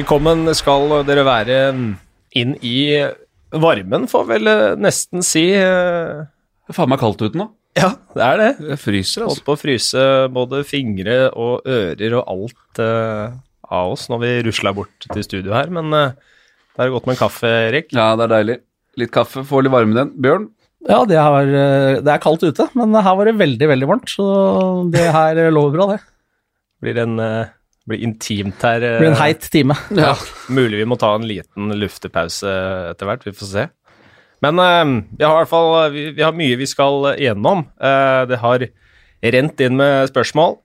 Velkommen skal dere være inn i varmen, får vel nesten si. Det er faen meg kaldt ute nå. Ja, det er det. Jeg fryser, altså. Holdt på å fryse både fingre og ører og alt uh, av oss når vi rusla bort til studio her, men uh, det er godt med en kaffe, Erik. Ja, det er deilig. Litt kaffe, få litt varme i den. Bjørn? Ja, det, har, eh, det er kaldt ute, men her var det veldig, veldig varmt, så det her lover bra, det. Blir en eh, blir intimt her. eh, Det blir en heit time. Ja. Mulig vi må ta en liten luftepause etter hvert, vi får se. Men eh, vi har i hvert fall vi, vi har mye vi skal gjennom. Eh, det har rent inn med spørsmål.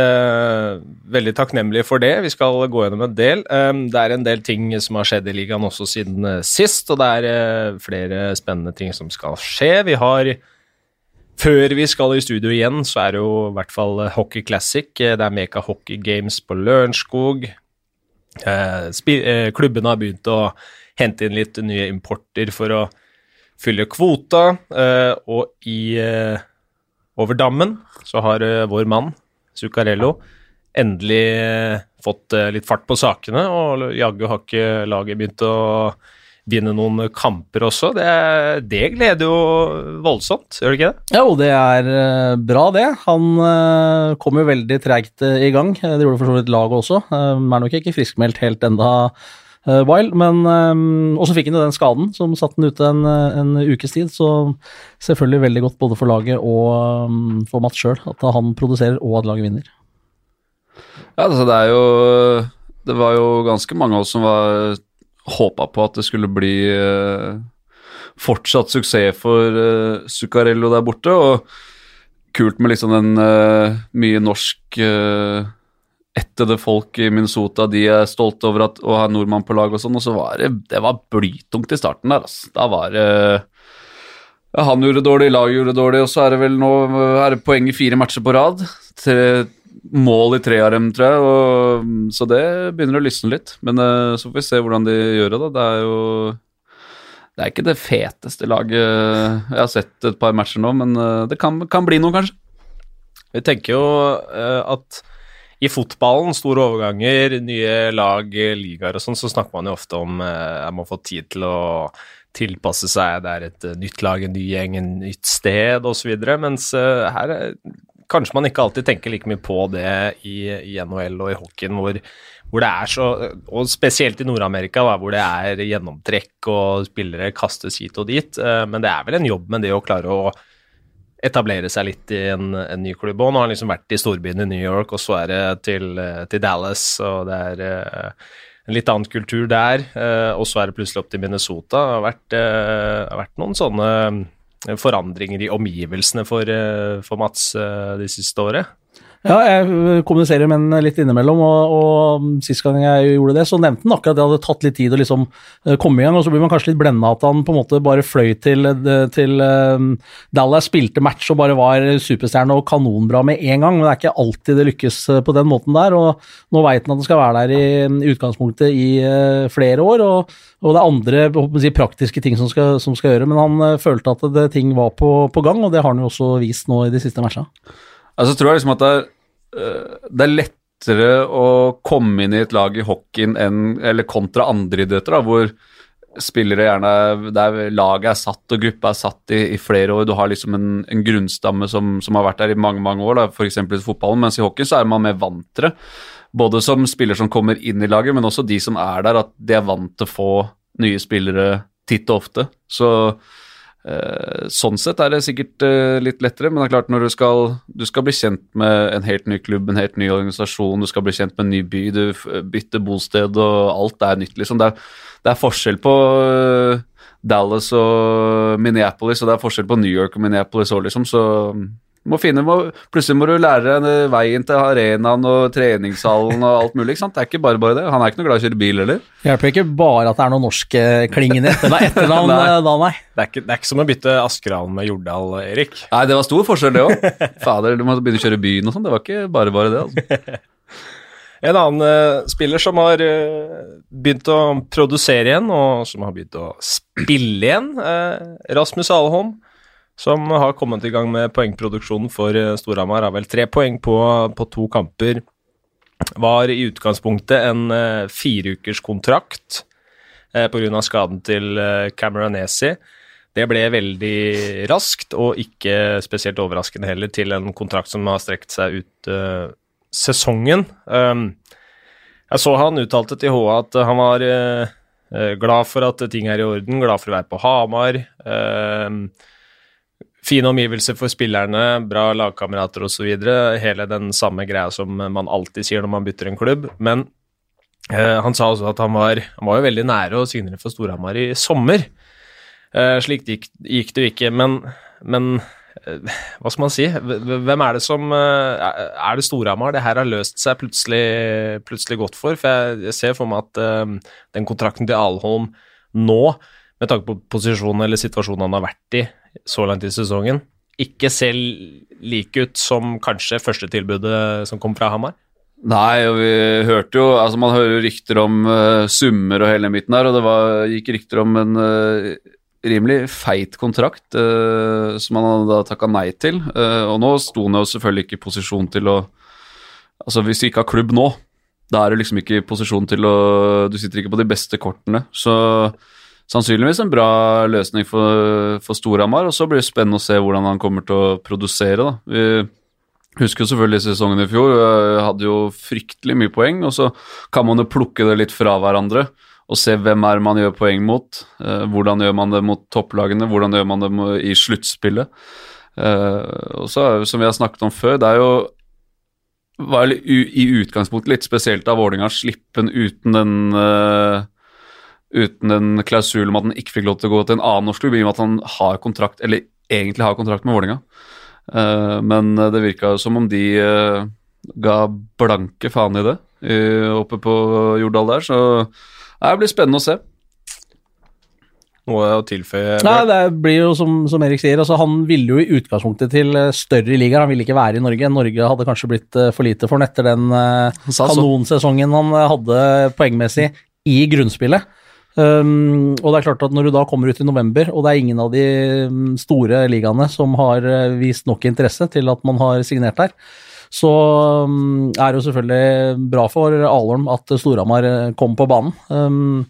Eh, veldig takknemlig for det. Vi skal gå gjennom en del. Eh, det er en del ting som har skjedd i ligaen også siden eh, sist, og det er eh, flere spennende ting som skal skje. Vi har før vi skal i studio igjen, så er det jo i hvert fall eh, Hockey Classic. Eh, Det er Meka Hockey Games på Lørenskog. Eh, klubbene har begynt å hente inn litt nye importer for å fylle kvota, og i over dammen så har vår mann, Zuccarello, endelig fått litt fart på sakene, og jaggu har ikke laget begynt å vinne noen kamper også. Det, det gleder jo voldsomt, gjør det ikke det? Jo, det er eh, bra, det. Han eh, kom jo veldig treigt eh, i gang. Det gjorde for så vidt laget også. Han Er nok ikke friskmeldt helt enda Wild, men Og så fikk han jo den skaden som satte han ute en, en ukes tid, så selvfølgelig veldig godt både for laget og for Mats sjøl at han produserer og at laget vinner. Ja, altså det er jo Det var jo ganske mange av oss som var håpa på at det skulle bli eh, fortsatt suksess for uh, Zuccarello der borte, og kult med liksom den uh, mye norsk uh, ættede folk i Minnesota, de er stolte over at, å ha nordmann på lag og sånn, og så var det det var blytungt i starten der, altså. Da var det ja, han gjorde dårlig, laget gjorde dårlig, og så er det vel nå er det poeng i fire matcher på rad. Tre, mål i tre av dem, tror jeg, og, så det begynner å lysne litt. Men eh, så får vi se hvordan de gjør det, da. Det er jo Det er ikke det feteste laget Jeg har sett et par matcher nå, men eh, det kan, kan bli noe, kanskje. Vi tenker jo eh, at i fotballen, store overganger, nye lag, eh, ligaer og sånn, så snakker man jo ofte om eh, at man får tid til å tilpasse seg, det er et eh, nytt lag, en ny gjeng, en nytt sted osv. Mens eh, her eh, kanskje man ikke alltid tenker like mye på det i, i NHL og i hockeyen, hvor, hvor det er så Og spesielt i Nord-Amerika, hvor det er gjennomtrekk og spillere kastes hit og dit. eh, Men det er vel en jobb med det å klare å etablere seg litt i en, en ny klubb. Og nå har han liksom vært i storbyen i New York, og så er det til, eh, til Dallas, og det er eh, en litt annen kultur der. og så er det plutselig opp til Minnesota. Det har vært, det har vært noen sånne forandringer i omgivelsene for, eh, for Mats det de siste året. Ja, jeg kommuniserer med den litt innimellom, og, og sist gang jeg gjorde det, så nevnte han akkurat at det hadde tatt litt tid å liksom eh, komme i gang, og så blir man kanskje litt blenda at han på en måte bare fløy til, eh, til eh, Dallas, spilte match og bare var superstjerne og kanonbra med en gang, men det er ikke alltid det lykkes på den måten der, og nå veit han at han skal være der i, i utgangspunktet i flere år, og, og det er andre si, praktiske ting som skal, som skal gjøre, men han følte at det, ting var på, på gang, og det har han jo også vist nå i de siste matchene. Altså tror jeg liksom at det er, øh, det er lettere å komme inn i et lag i hockeyen enn, eller kontra andre idretter, da, hvor spillere gjerne der laget er satt og gruppa er satt i, i flere år. Du har liksom en, en grunnstamme som, som har vært der i mange mange år, f.eks. i fotballen, mens i hockey så er man mer vant til det. Både som spiller som kommer inn i laget, men også de som er der, at de er vant til å få nye spillere titt og ofte. Så Eh, sånn sett er det sikkert eh, litt lettere, men det er klart når du skal, du skal bli kjent med en helt ny klubb, en helt ny organisasjon, du skal bli kjent med en ny by, du bytter bosted og alt er nytt, liksom. Det er, det er forskjell på eh, Dallas og Minneapolis, og det er forskjell på New York og Minneapolis òg, liksom, så må finne, må, plutselig må du lære deg veien til arenaen og treningshallen og alt mulig. ikke sant? Det er ikke bare bare det. Han er ikke noe glad i å kjøre bil heller. Hjelper ikke bare at det er noe norskklingende etter, etternavn Nei. eh, da, nei. Det er ikke, det er ikke som å bytte Askerhallen med Jordal, Erik. Nei, det var stor forskjell, det òg. Fader, du må begynne å kjøre byen og sånn. Det var ikke bare bare det. altså. En annen uh, spiller som har uh, begynt å produsere igjen, og som har begynt å spille igjen, uh, Rasmus Alholm, som har kommet i gang med poengproduksjonen for eh, Storhamar, har vel tre poeng på, på to kamper. var i utgangspunktet en uh, fireukerskontrakt uh, pga. skaden til uh, Cameronesi. Det ble veldig raskt, og ikke spesielt overraskende heller, til en kontrakt som har strekt seg ut uh, sesongen. Um, jeg så han uttalte til HA at han var glad for at ting er i orden, glad for å være på Hamar. Uh, fine omgivelser for spillerne, bra lagkamerater osv. Hele den samme greia som man alltid sier når man bytter en klubb. Men han sa også at han var, han var jo veldig nære å signere for Storhamar i sommer. Eh, slikt gikk, gikk, det jo ikke, men, men eh, hva skal man si? Hvem er det som uh, Er det Storhamar det her har løst seg plutselig, plutselig godt for? For jeg, jeg ser for meg at den kontrakten til Alholm nå, med tanke på posisjonen eller situasjonen han har vært i så langt i sesongen, ikke ser like ut som kanskje førstetilbudet som kom fra Hamar? Nei, og vi hørte jo Altså, man hører jo rykter om summer og hele den biten der, og det var, gikk rykter om en rimelig feit kontrakt uh, som han hadde da takka nei til. Uh, og nå sto han jo selvfølgelig ikke i posisjon til å Altså, hvis du ikke har klubb nå, da er du liksom ikke i posisjon til å Du sitter ikke på de beste kortene. Så sannsynligvis en bra løsning for, for Storhamar. Og så blir det spennende å se hvordan han kommer til å produsere, da. Vi husker jo selvfølgelig sesongen i fjor. Hadde jo fryktelig mye poeng, og så kan man jo plukke det litt fra hverandre og se hvem er man gjør poeng mot. Uh, hvordan gjør man det mot topplagene, hvordan gjør man det i sluttspillet. Uh, og så, som vi har snakket om før, det er jo var i utgangspunktet litt spesielt av Vålerenga å slippe den uten den uh, uten en klausul om at han ikke fikk lov til å gå til en annen norsk klubb, i og med at han har kontrakt, eller egentlig har kontrakt med Vålerenga. Uh, men det virka som om de uh, ga blanke faen i det oppe på Jordal der, så det blir spennende å se. Noe å tilføye? Nei, det blir jo som, som Erik sier, altså han ville jo i utgangspunktet til eh, større ligaer. Han ville ikke være i Norge. Norge hadde kanskje blitt eh, for lite for han etter den kanonsesongen han hadde poengmessig i grunnspillet. Um, og det er klart at Når du da kommer ut i november, og det er ingen av de mm, store ligaene som har vist nok interesse til at man har signert der, så um, er det jo selvfølgelig bra for Alholm at Storhamar eh, kom på banen. Um,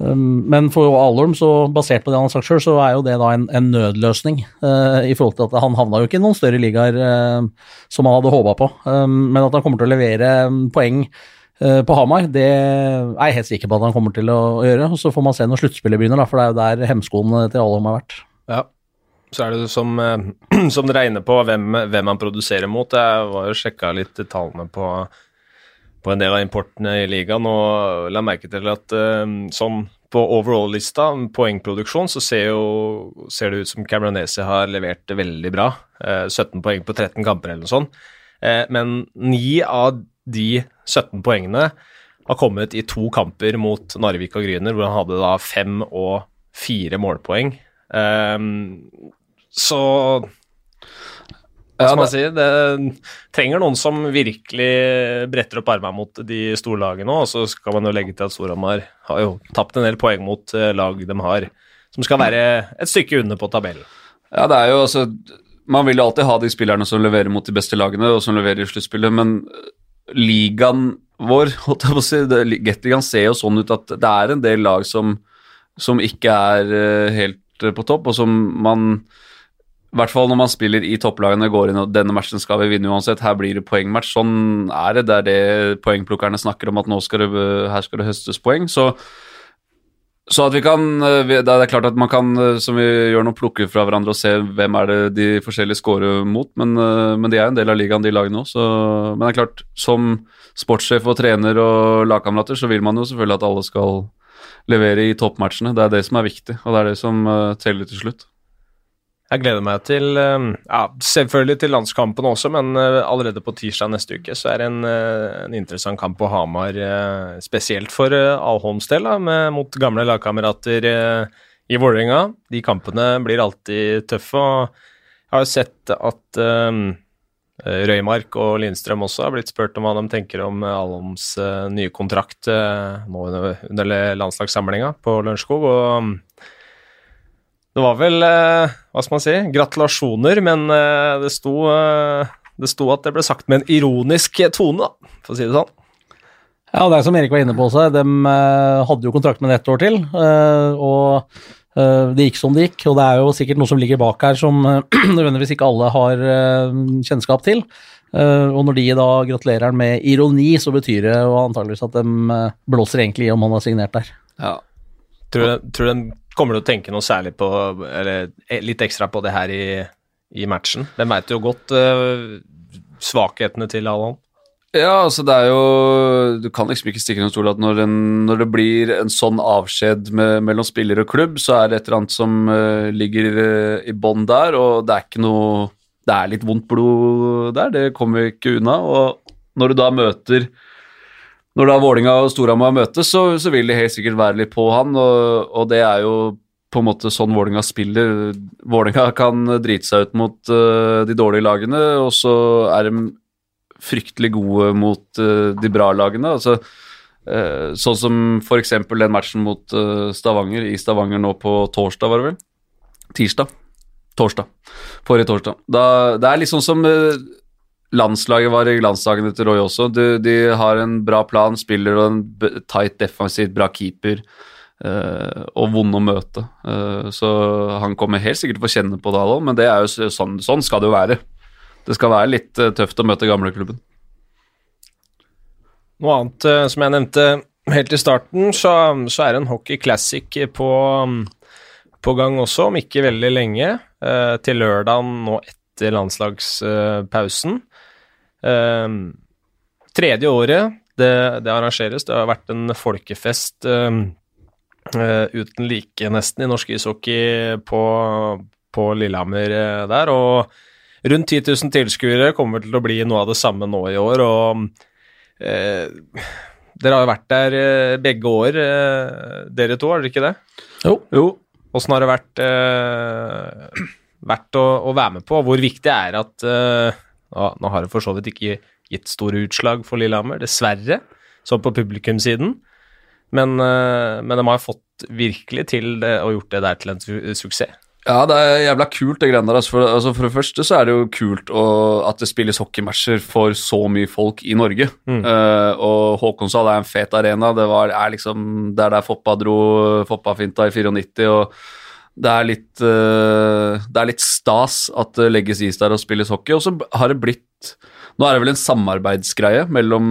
men for Alholm, så basert på det han har sagt sjøl, så er jo det da en, en nødløsning. Uh, I forhold til at han havna jo ikke i noen større ligaer uh, som han hadde håpa på. Men at han kommer til å levere um, poeng på Hamar, det er jeg helt sikker på at han kommer til å, gjøre. og Så får man se når sluttspillet begynner, da, for det er jo der hemskoen til Alholm har vært. Ja, så er det som, eh, som dere er inne på, hvem, hvem han produserer mot. Jeg var jo sjekka litt tallene på, på, en del av importene i ligaen og la merke til at eh, sånn på overall-lista, poengproduksjon, så ser, jo, ser, det ut som Cameronese har levert veldig bra. 17 eh, poeng på 13 kamper eller noe sånt. Men ni av de 17 poengene har kommet i to kamper mot Narvik og Gryner, hvor han hadde da fem og fire målpoeng. Så hva skal man si? Det trenger noen som virkelig bretter opp armene mot de store lagene òg. Og så skal man jo legge til at Storhamar har jo tapt en del poeng mot eh, lag de har, som skal være et stykke under på tabellen. Ja, det er jo altså Man vil jo alltid ha de spillerne som leverer mot de beste lagene, og som leverer i sluttspillet, men ligaen vår, holdt jeg på å si, Gateligaen ser jo sånn ut at det er en del lag som, som ikke er eh, helt på topp, og som man i hvert fall når man spiller i topplagene, går inn og denne matchen skal vi vinne uansett. Her blir det poengmatch. Sånn er det. Det er det poengplukkerne snakker om, at nå skal det, her skal det høstes poeng. Så, så at vi kan Det er klart at man kan, som vi gjør nå, plukke fra hverandre og se hvem er det de forskjellige scorer mot, men, men de er en del av ligaen, de lagene òg. Men det er klart, som sportssjef og trener og lagkamerater, så vil man jo selvfølgelig at alle skal levere i toppmatchene. Det er det som er viktig, og det er det som teller til slutt. Jeg gleder meg til ehm, ja, selvfølgelig til landskampen også, men eh, allerede på tirsdag neste uke så er det en, eh, en interessant kamp på Hamar, eh, spesielt for Alholms del, mot gamle lagkamerater i Vålerenga. De kampene blir alltid tøffe. og Jeg har jo sett at um, Røymark og Lindstrøm også har blitt spurt om hva de tenker om Alholms nye kontrakt nå under landslagssamlinga på Lørenskog. og det var vel eh, Hva skal man si? Gratulasjoner, men eh, det sto, eh, Det sto at det ble sagt med en ironisk tone, da, for å si det sånn. Ja, det er som Erik var inne på også, de hadde jo kontrakt med det ett år til. eh, og det gikk som det gikk, og det er jo sikkert noe som ligger bak her som nødvendigvis ikke alle har kjennskap til. Eh, og når de da gratulerer han med ironi, så betyr det jo antageligvis at de blåser egentlig i om han har signert der. Ja. Tror du, tror du den kommer til å tenke noe særlig på, eller eh, litt ekstra på det her i, i matchen? Den veit jo godt uh, svakhetene til Allan. Ja, altså det er jo Du kan liksom ikke stikke under stol at når, en, når det blir en sånn avskjed mellom spiller og klubb, så er det et eller annet som uh, ligger uh, i bånn der, og det er ikke noe Det er litt vondt blod der, det kommer vi ikke unna. Og når du da møter Når da Vålinga og Storhamar møtes, så, så vil de helt sikkert være litt på han, og, og det er jo på en måte sånn Vålinga spiller. Vålinga kan drite seg ut mot uh, de dårlige lagene, og så er de fryktelig gode mot uh, de bra lagene. Altså, eh, sånn som f.eks. den matchen mot Stavanger i Stavanger nå på torsdag, var det vel? Tirsdag? Torsdag. Forrige torsdag. Da, det er litt sånn som landslaget var i landslagene til Roy også. De, de har en bra plan, spiller og en tight defensivt, bra keeper. Uh, og vond å møte. Uh, så han kommer helt sikkert til å få kjenne på det, alle, men det er jo sånn, sånn skal det jo være. Det skal være litt uh, tøft å møte gamleklubben. Noe annet som jeg nevnte helt i starten, så, så er det en hockey classic på, på gang også, om ikke veldig lenge. til lørdagen nå etter landslagspausen. Eh, tredje året det, det arrangeres. Det har vært en folkefest um, uh, uten like, nesten, i norsk ishockey på, på Lillehammer eh, der. Og rundt 10 000 tilskuere kommer til å bli noe av det samme nå i år. og uh, dere har jo vært der begge år, dere to, har dere ikke det? Jo. Jo, Åssen har det vært, vært å, å være med på? Hvor viktig er det at Nå har det for så vidt ikke gitt store utslag for Lillehammer, dessverre, sånn på publikumssiden. Men, eh, men de har fått virkelig til det og gjort det der til en su suksess. Ja, det er jævla kult, det greiene der. Altså for, altså for det første så er det jo kult å, at det spilles hockeymatcher for så mye folk i Norge. Mm. Uh, og Håkonshall er en fet arena. Det var, er liksom Det er der Foppa dro Foppa-finta i 94, og det er litt eh, Det er litt stas at det legges is der og spilles hockey. Og så har det blitt Nå er det vel en samarbeidsgreie mellom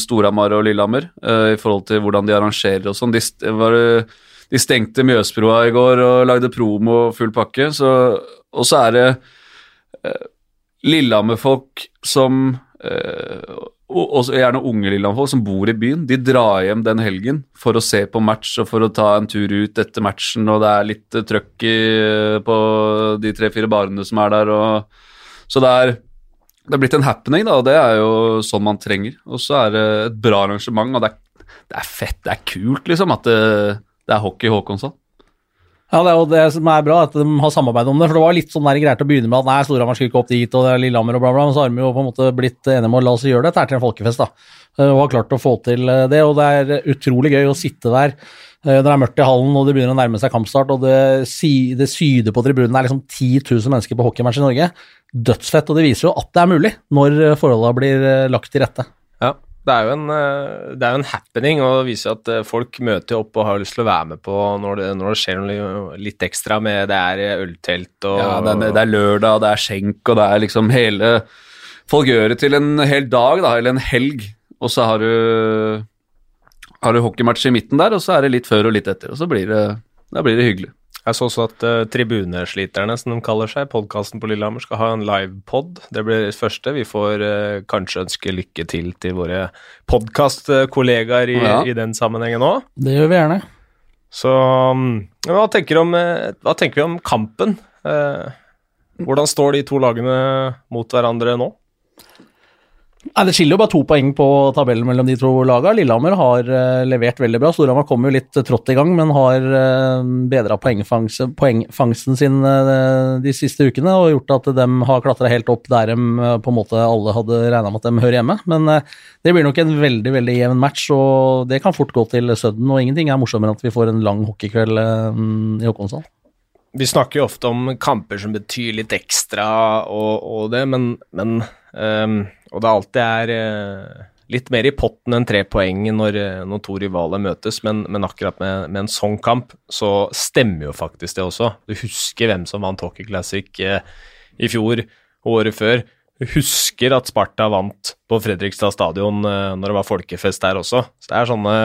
Storhamar og Lillehammer eh, i forhold til hvordan de arrangerer og sånn. De, de stengte Mjøsbroa i går og lagde promo og full pakke. Og så er det eh, Lillehammer-folk som og også gjerne unge Lillehammer-folk som bor i byen. De drar hjem den helgen for å se på match og for å ta en tur ut etter matchen, og det er litt eh, trøkk i, på de tre-fire barene som er der. Og, så det er, det er blitt en happening, da, og det er jo sånn man trenger. Og så er det et bra arrangement, og det er, det er fett, det er kult, liksom, at det, det er hockey Håkonsson. Ja, det er det som er bra, at de har samarbeidet om det. For det var litt sånn der greit å begynne med at nei, Storhamar skal ikke opp dit, og det er Lillehammer og bla, bla. Men så har de jo på en måte blitt enige om å la oss gjøre dette her til en folkefest, da. Eh, Og har klart å få til eh, det. Og det er utrolig gøy å sitte der eh, det er mørkt i hallen og det begynner å nærme seg kampstart, og det, det syder på tribunen. Det er liksom 10 000 mennesker på hockeymatch i Norge. Dødsfett, og det viser jo at det er mulig når forholdene blir lagt til rette. Det er en, eh, det er jo en happening, og det viser at eh, folk møter opp og har lyst til å være med på når det, når det skjer noe litt ekstra med det er eh, øltelt og Ja, det er, det er lørdag, det er skjenk, og det er liksom hele Folk gjør det til en hel dag, da, eller en helg, og så har du har du hockeymatch i midten der, og så er det litt før og litt etter, og så blir det, blir det hyggelig. Jeg så også at uh, Tribunesliterne, som de kaller seg, podkasten på Lillehammer, skal ha en livepod. Det blir det første. Vi får uh, kanskje ønske lykke til til våre podkastkollegaer i, Ja. i den sammenhengen òg. Det gjør vi gjerne. Så um, hva, tenker om, uh, hva tenker vi om kampen? Hvordan står de to lagene mot hverandre nå? Nei, Det skiller jo bare to poeng på tabellen mellom de to lagene. Lillehammer har uh, levert veldig bra. Storhamar kom jo litt eh, trått i gang, men har uh, bedra poengfangsten sin uh, de siste ukene og gjort at de har klatra helt opp der de eh, på en måte alle hadde regna med at de hører hjemme. Men eh, det blir nok en veldig veldig jevn match, og det kan fort gå til Sudden. Og ingenting er morsommere enn at vi får en lang hockeykveld eh, i Håkonsdal. Vi snakker jo ofte om kamper som betyr litt ekstra og, og det, men, men Um, og det alltid er uh, litt mer i potten enn tre poeng når, eh, når to rivaler møtes, men, men akkurat med, med, en sånn kamp så stemmer jo faktisk det også. Du husker hvem som vant Hockey Classic uh, i fjor og året før. Du husker at Sparta vant på Fredrikstad stadion uh, når det var folkefest der også. Så det er sånne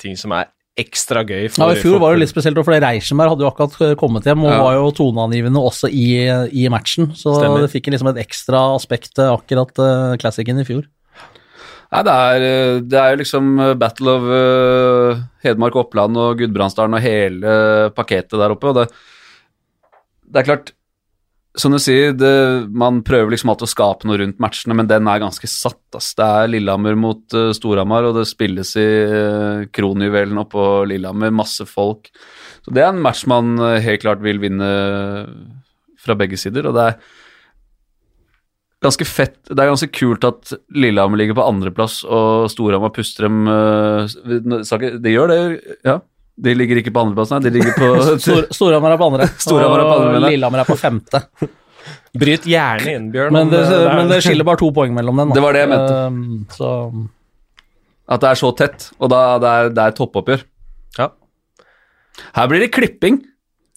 ting som er ekstra gøy. For, ja, I fjor var det litt spesielt, for Reichenberg hadde jo akkurat kommet hjem og ja. var jo toneangivende også i, i matchen. Så Stemmer. det fikk liksom et ekstra aspekt akkurat uh, Classicen i fjor. Nei, det er, det er jo liksom battle of uh, Hedmark, Oppland og Gudbrandsdalen og hele pakketet der oppe. og det, det er klart, som du sier, det, man prøver liksom alltid å skape noe rundt matchene, men den er ganske satt. Ass. Det er Lillehammer mot uh, Storhamar, og det spilles i uh, kronjuvelen oppå Lillehammer. Masse folk. Så det er en match man uh, helt klart vil vinne fra begge sider, og det er ganske fett Det er ganske kult at Lillehammer ligger på andreplass, og Storhamar puster dem uh, Det gjør det, ja? De ligger ikke på andreplass, nei. De ligger på Stor, Storhamar er på andre, Storhamar er på andre og Lillehammer er på femte. Bryt gjerne inn, Bjørn. Men det, men det, skiller bare to poeng mellom dem. Da. Det var det jeg mente. Uh, så. At det er så tett, og da det er det er toppoppgjør. Ja. Her blir det klipping.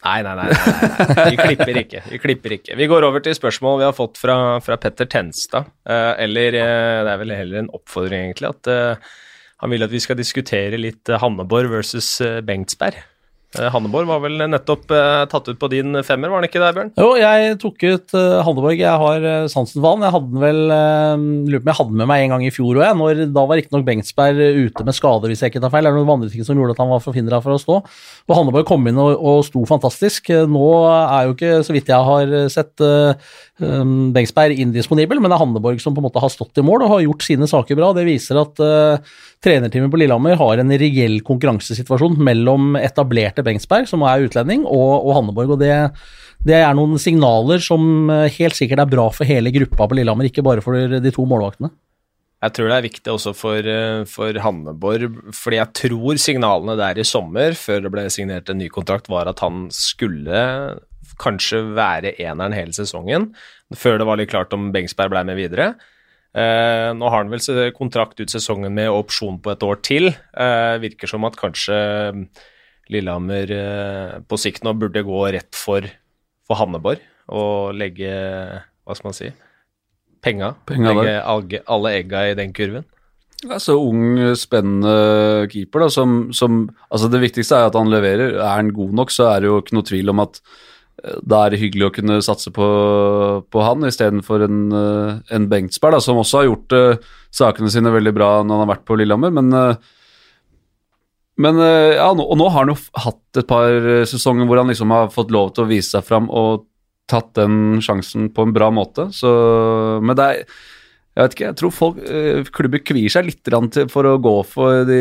Nei, nei, nei, nei, Vi klipper ikke. Vi klipper ikke. Vi går over til spørsmål vi har fått fra, fra Petter Tenstad. Uh, eller uh, det er vel heller en oppfordring, egentlig. at han vil at vi skal diskutere litt eh, Hanneborg versus eh, Bengtsberg. Eh, Hanneborg var vel nettopp tatt ut på din femmer, var han ikke det, Bjørn? Jo, jeg tok ut Hanneborg. Jeg har sansen for han. Jeg hadde den vel Lurer på om jeg hadde med meg en gang i fjor òg, når da var riktignok Bengtsberg ute med skader, hvis jeg ikke tar feil. Det er noen andre ting som gjorde at han var forhindra for å stå. Og Hanneborg kom inn og, og, sto fantastisk. Nå er jo ikke, så vidt jeg har sett, Bengsberg indisponibel, men det er Hanneborg som på en måte har stått i mål og har gjort sine saker bra. Det viser at uh, trenerteamet på Lillehammer har en reell konkurransesituasjon mellom etablerte Bengsberg, som er utlending, og, og Hanneborg. og det, det er noen signaler som uh, helt sikkert er bra for hele gruppa på Lillehammer, ikke bare for de to målvaktene. Jeg tror det er viktig også for, uh, for Hanneborg, fordi jeg tror signalene der i sommer, før det ble signert en ny kontrakt, var at han skulle kanskje være eneren hele sesongen, før det var litt klart om Bengsberg ble med videre. Eh, nå har han vel kontrakt ut sesongen med opsjon på et år til. Eh, virker som at kanskje Lillehammer eh, på sikt nå burde gå rett for, for Hanneborg og legge Hva skal man si penga. penga legge alle, egga i den kurven. Ja, så ung, spennende keeper, da, som, som, Altså, det viktigste er at han leverer. Er han god nok, så er det jo ikke noe tvil om at er det hyggelig å kunne satse på, på han istedenfor en, eh, en Bengtsberg, da, som også har gjort uh, sakene sine veldig bra når han har vært på Lillehammer. Men, uh, men uh, ja, og nå har han jo hatt et par sesonger hvor han liksom har fått lov til å vise seg fram og tatt den sjansen på en bra måte. Så, men det er jeg vet ikke, jeg tror folk, eh, klubber kvier seg litt for å gå for de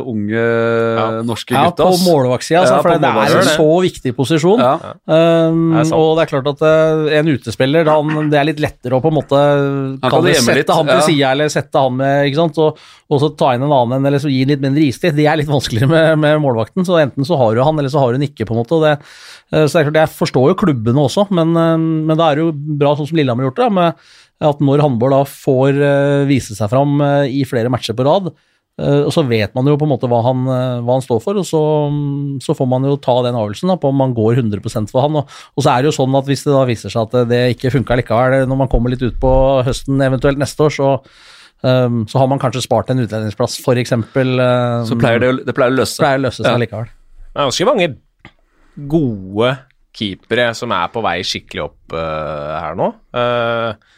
unge ja. norske gutta. Ja, på målvaktsida, altså, ja, for det er en så viktig posisjon. Ja. Um, det og det er klart at uh, en utespiller, han, det er litt lettere å på en måte kan kan sette litt. han til ja. sida eller sette han med, ikke sant, og, og, så ta inn en annen eller så gi litt mindre istid. Det er litt vanskeligere med, med, målvakten, så enten så har du han, eller så har du han ikke, på en måte. Det, uh, så det er klart, Jeg forstår jo klubbene også, men, men da er det jo bra sånn som Lillehammer har gjort det. med at når Handborg da får uh, vise seg fram uh, i flere matcher på rad, og så vet man jo på en måte hva han, hva han står for, og så, um, så, får man jo ta den avgjørelsen på om man går 100% for han. Og, og, så er det jo sånn at hvis det da viser seg at det ikke funka likevel, når man kommer litt ut på høsten, eventuelt neste år, så um, så har man kanskje spart en utlendingsplass, f.eks. Um, så pleier det, det pleier å løse, pleier å løse seg ja. likevel. Det er ganske mange gode keepere som er på vei skikkelig opp uh, her nå. Uh,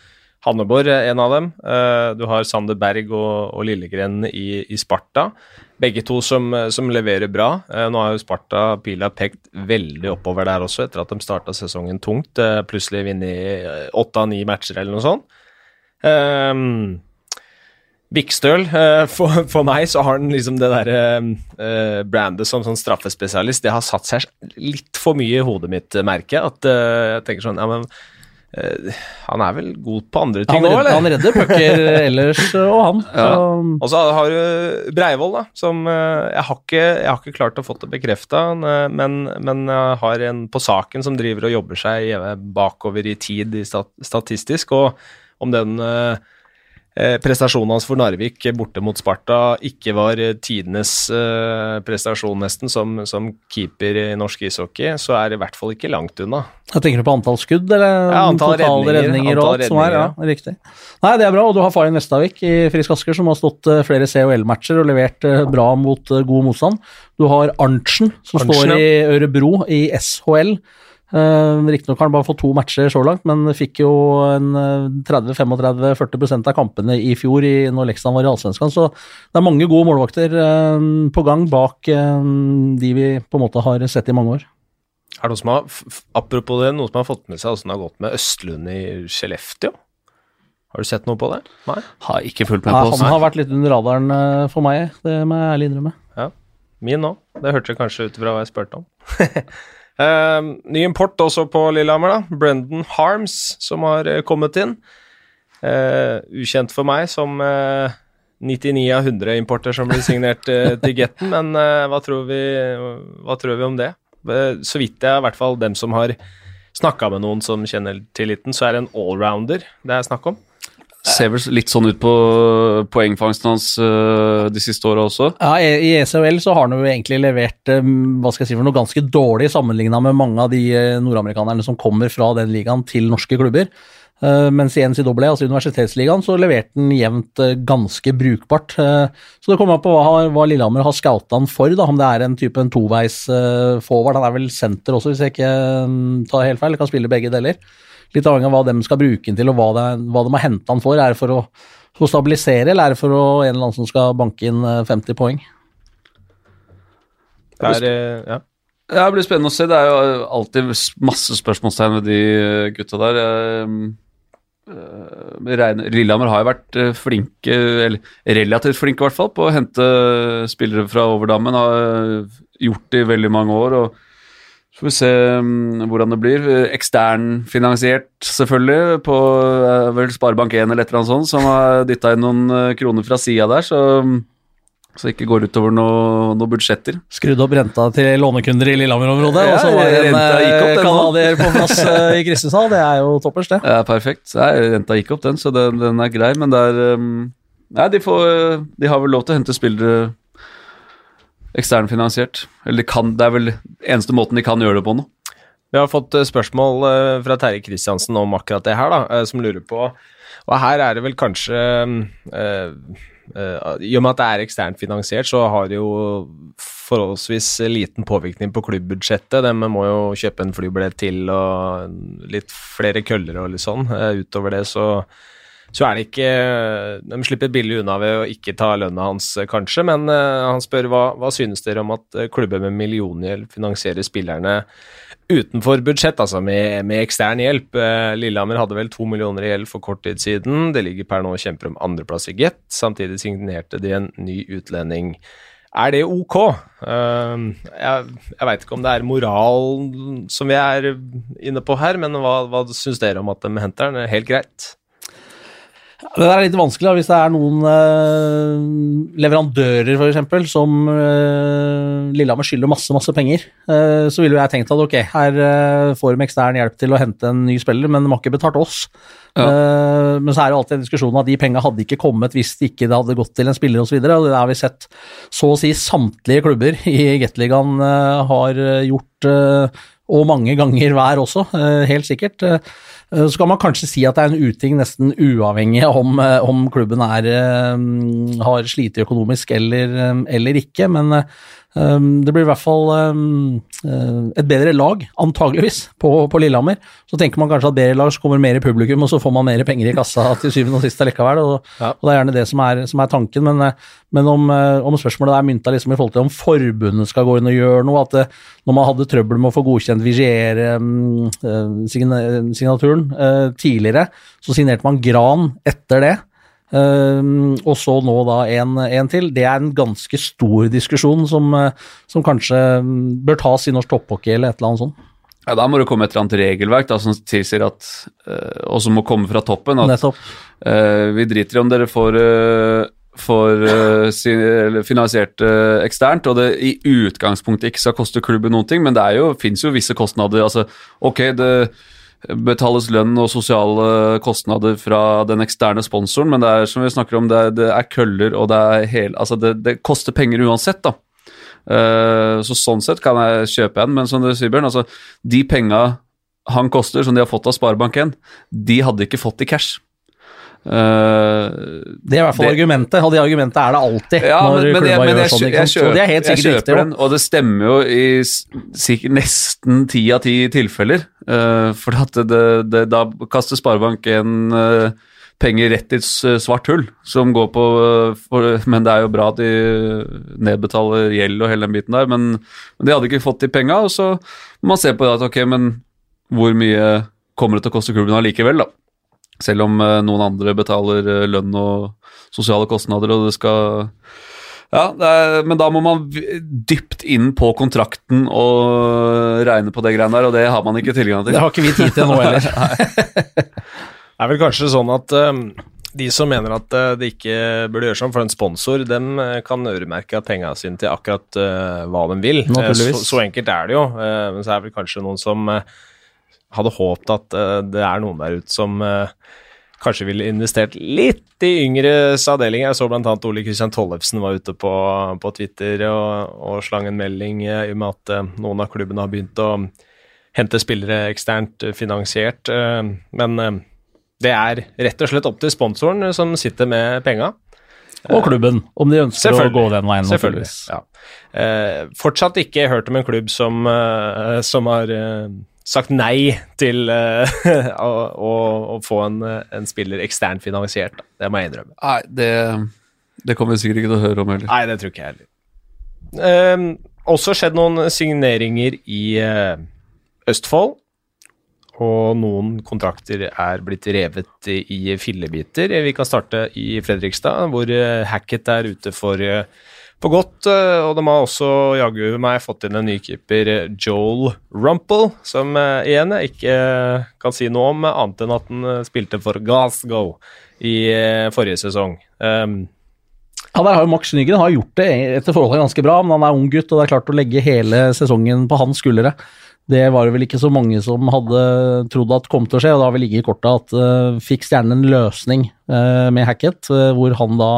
Hanneborg er en av dem. Uh, du har Sander Berg og, og Lillegren i, i, Sparta. Begge to som, som leverer bra. Uh, nå har jo Sparta pila pekt veldig oppover der også, etter at de starta sesongen tungt. Uh, plutselig vunnet åtte av ni matcher eller noe sånt. Um, Vikstøl, for, for, meg så har han liksom det uh, brandet som sånn straffespesialist, det har satt seg litt for mye i hodet mitt, merker jeg. At jeg tenker sånn Ja, men Uh, han er vel god på andre ting òg, eller? Han redder pucker ellers, og han. Ja. Og så har du Breivoll, da, som uh, jeg, har ikke, jeg, har ikke, klart å få det bekrefta, uh, men, men jeg har en på saken som driver og jobber seg bakover i tid statistisk, og, om den eh, eh, prestasjonen hans for Narvik borte mot Sparta ikke var eh, tidenes eh, prestasjon, nesten, som, som keeper i norsk ishockey, så er det i hvert fall ikke langt unna. Jeg tenker du på antall skudd, eller Ja, antall totale redninger, redninger, og alt alt som er? Ja, riktig. Nei, det er bra, og du har Farin Vestavik i Frisk Asker, som har stått eh, flere COL-matcher og levert eh, bra mot eh, god motstand. Du har Arntzen, som Arntzen, står i Ørebro i SHL. Uh, Riktignok har han bare fått to matcher så langt, men fikk jo en eh, 30-35-40 av kampene i fjor i, når Leksand var i Allsvenskan, så det er mange gode målvakter uh, på gang bak uh, de vi på en måte har sett i mange år. Er det noe som har, apropos det, noe som har fått med seg åssen det har gått med Østlund i Skellefteå? Har du sett noe på det? Nei? Har ikke fulgt med på oss. han har vært litt under radaren for meg, det må jeg ærlig innrømme. Min òg. Det hørte jeg kanskje ut fra hva jeg spurte om. Eh, ny import også på Lillehammer, da. Brendan Harms, som har eh, kommet inn. Eh, ukjent for meg som eh, 99 av 100 importer som blir signert eh, til Getten, men eh, hva, tror vi, hva tror vi om det? Eh, så vidt jeg, i hvert fall dem som har snakka med noen som kjenner til liten, så er det en allrounder det er snakk om. Ser vel litt sånn ut på poengfangsten hans øh, de siste åra også. Ja, I ECHL så har han jo egentlig levert eh, hva skal jeg si for noe ganske dårlig sammenligna med mange av de eh, nordamerikanerne som kommer fra den ligaen til norske klubber. Eh, mens i NCAA, altså universitetsligaen, så leverte han jevnt eh, ganske brukbart. Eh, så det kommer an på hva, hva Lillehammer har scouta han for, da, om det er en type en toveis eh, forward. Han er vel senter også, hvis jeg ikke eh, tar helt feil. Kan spille begge deler. Litt avhengig av hva de skal bruke den til, og hva, det, hva de har henta han for. Er det for å, for å stabilisere, eller er det for å, en eller annen som skal banke inn eh, 50 poeng? Det er, eh, ja. Ja, Det blir spennende å se. Det er jo alltid masse spørsmålstegn ved de øh, gutta der. Lillehammer har jo vært flinke, eller relativt flinke i hvert fall, på å hente spillere fra overdammen. Har gjort det i veldig mange år. og så får vi se um, hvordan det blir. Eksternfinansiert, selvfølgelig, på uh, vel Sparebank1 eller et eller annet sånt, som har dytta inn noen uh, kroner fra sida der, så, så det ikke går utover noe- noen budsjetter. Skrudd opp renta til lånekunder i Lillehammer-området, Ja, og så var det en eh, canadier på plass eh, i Kristiansand. Det er jo toppers, det. Ja, perfekt. Nei, renta gikk opp, den, så den, den er grei. Men det er um, Nei, de, får, de har vel lov til å hente spillere eksternfinansiert. Eller de kan, det er vel eneste måten de kan gjøre det på nå. Vi har fått eh, spørsmål eh, fra Terje Kristiansen om akkurat det her, da, eh, som lurer på Og her er det vel kanskje I og med at det er eksternt finansiert, så har det jo forholdsvis liten påvirkning på klubbbudsjettet. De må jo kjøpe en flybillett til og litt flere køller og litt sånn. Utover det så så er det ikke De slipper billig unna ved å ikke ta lønna hans, eh, kanskje, men eh, han spør hva, hva synes dere om at eh, klubber med milliongjeld finansierer spillerne utenfor budsjett, altså med, med ekstern hjelp. Eh, Lillehammer hadde vel to millioner i gjeld for kort tid siden. Det ligger per nå og kjemper om andreplass i Get. Samtidig signerte de en ny utlending. Er det ok? Jeg jeg veit ikke om det er moral som vi er inne på her, men hva, hva syns dere om at de henter den? Helt greit. Det er litt vanskelig da, hvis det er noen eh, leverandører for eksempel, som eh, Lillehammer skylder masse masse penger. eh, så ville jeg tenkt at ok, her eh, får de ekstern hjelp til å hente en ny spiller, men de har ikke betalt oss. Eh, men så er det alltid en diskusjon at de penga hadde ikke kommet hvis det ikke hadde gått til en spiller osv. Det har vi sett så å si samtlige klubber i Gateligaen uh, har eh, gjort, eh, og mange ganger hver også, eh, helt sikkert. Eh, så kan man kanskje si at det er en uting nesten uavhengig om, eh, om klubben er, eh, har slitt økonomisk eller, eller ikke, men eh, det blir i hvert fall eh, et bedre lag, antageligvis, på, på Lillehammer. Så tenker man kanskje at bedre lag så kommer mer publikum, og så får man mer penger i kassa til syvende og sist allikevel, og, Ja. og det er gjerne det som er, som er tanken. Men, eh, men om, eh, om spørsmålet er mynta liksom i forhold til om forbundet skal gå inn og gjøre noe, at det, når man hadde trøbbel med å få godkjent Vigier-signaturen eh, tidligere, så signerte man Gran etter det. Um, og så nå da en, en til. Det er en ganske stor diskusjon som, eh, som kanskje mm, bør tas i norsk topphockey eller et eller annet sånt. Ja, Da må det komme et eller annet regelverk da, som tilsier at øh, Og som må komme fra toppen. At øh, vi driter i om dere får, øh, får finansiert eksternt, og det i utgangspunktet ikke skal koste klubben noen ting, men det fins jo visse kostnader. altså Ok, det betales lønn og sosiale kostnader fra den eksterne sponsoren, men det er som vi snakker om, det er, det er køller og det er hele Altså, det, det koster penger uansett, da. Uh, så sånn sett kan jeg kjøpe en, men som du sier, Bjørn, altså, de penga han koster, som de har fått av Sparebank1, de hadde ikke fått i cash. Uh, Det er i hvert fall Det- argumentet, og det argumentet er det alltid ja, når men, men, jeg, men jeg, sånn. jeg, kjøper, det er helt sikkert riktig. den, og det stemmer jo i sikkert nesten ti av ti tilfeller. Uh, for det, det, da kaster Sparebank en uh, penger rett i et svart hull, som går på for, Men det er jo bra at de nedbetaler gjeld og hele den biten der, men, men de hadde ikke fått de penga, og så må man se på det at ok, men hvor mye kommer det til å koste klubben allikevel, da? Selv om eh, noen andre betaler eh, lønn og sosiale kostnader, og det skal Ja, det er, men da må man dypt inn på kontrakten og regne på det greiene der, og det har man ikke tilgang til. Det har ikke vi tid til nå heller. Det er vel kanskje sånn at um, de som mener at uh, det ikke burde gjøres sånn for en sponsor, dem uh, kan øremerke penga sine til akkurat uh, hva de vil. Uh, så, så enkelt er det jo. Uh, men så er det vel kanskje noen som uh, hadde håpet at uh, det er noen der ute som uh, kanskje ville investert litt i yngres avdeling. Jeg så bl.a. Ole Kristian Tollefsen var ute på, på Twitter og, og slang en melding i og med at uh, noen av klubbene har begynt å hente spillere eksternt uh, finansiert. uh, men det er rett og slett opp til sponsoren som sitter med penga. Og klubben, om de ønsker å gå den veien. Selvfølgelig. Ja. Eh, fortsatt ikke hørt om en klubb som, eh, som har eh, sagt nei til uh, å, å, å få en, en spiller eksternt finansiert. Da. Det må jeg innrømme. Nei, det, det kommer vi sikkert ikke til å høre om heller. Nei, det tror ikke jeg heller. Eh, også skjedd noen signeringer i uh, Østfold. Og noen kontrakter er blitt revet i fillebiter. Vi kan starte i Fredrikstad, hvor eh, Hackett er ute for, for godt. eh, Og de har også jaggu meg fått inn en ny keeper, eh, Joel Rumple, som eh, igjen jeg ikke kan si noe om, annet enn at han spilte for Glasgow i forrige sesong. Um, Ja, der har jo Max Nygren har gjort det etter forholdene ganske bra, men han er ung gutt, og det er klart å legge hele sesongen på hans skuldre. Det var det vel ikke så mange som hadde trodd at kom til å skje, og da har vel ligget i kortet at uh, fikk stjernen en løsning med Hackett, eh, hvor han da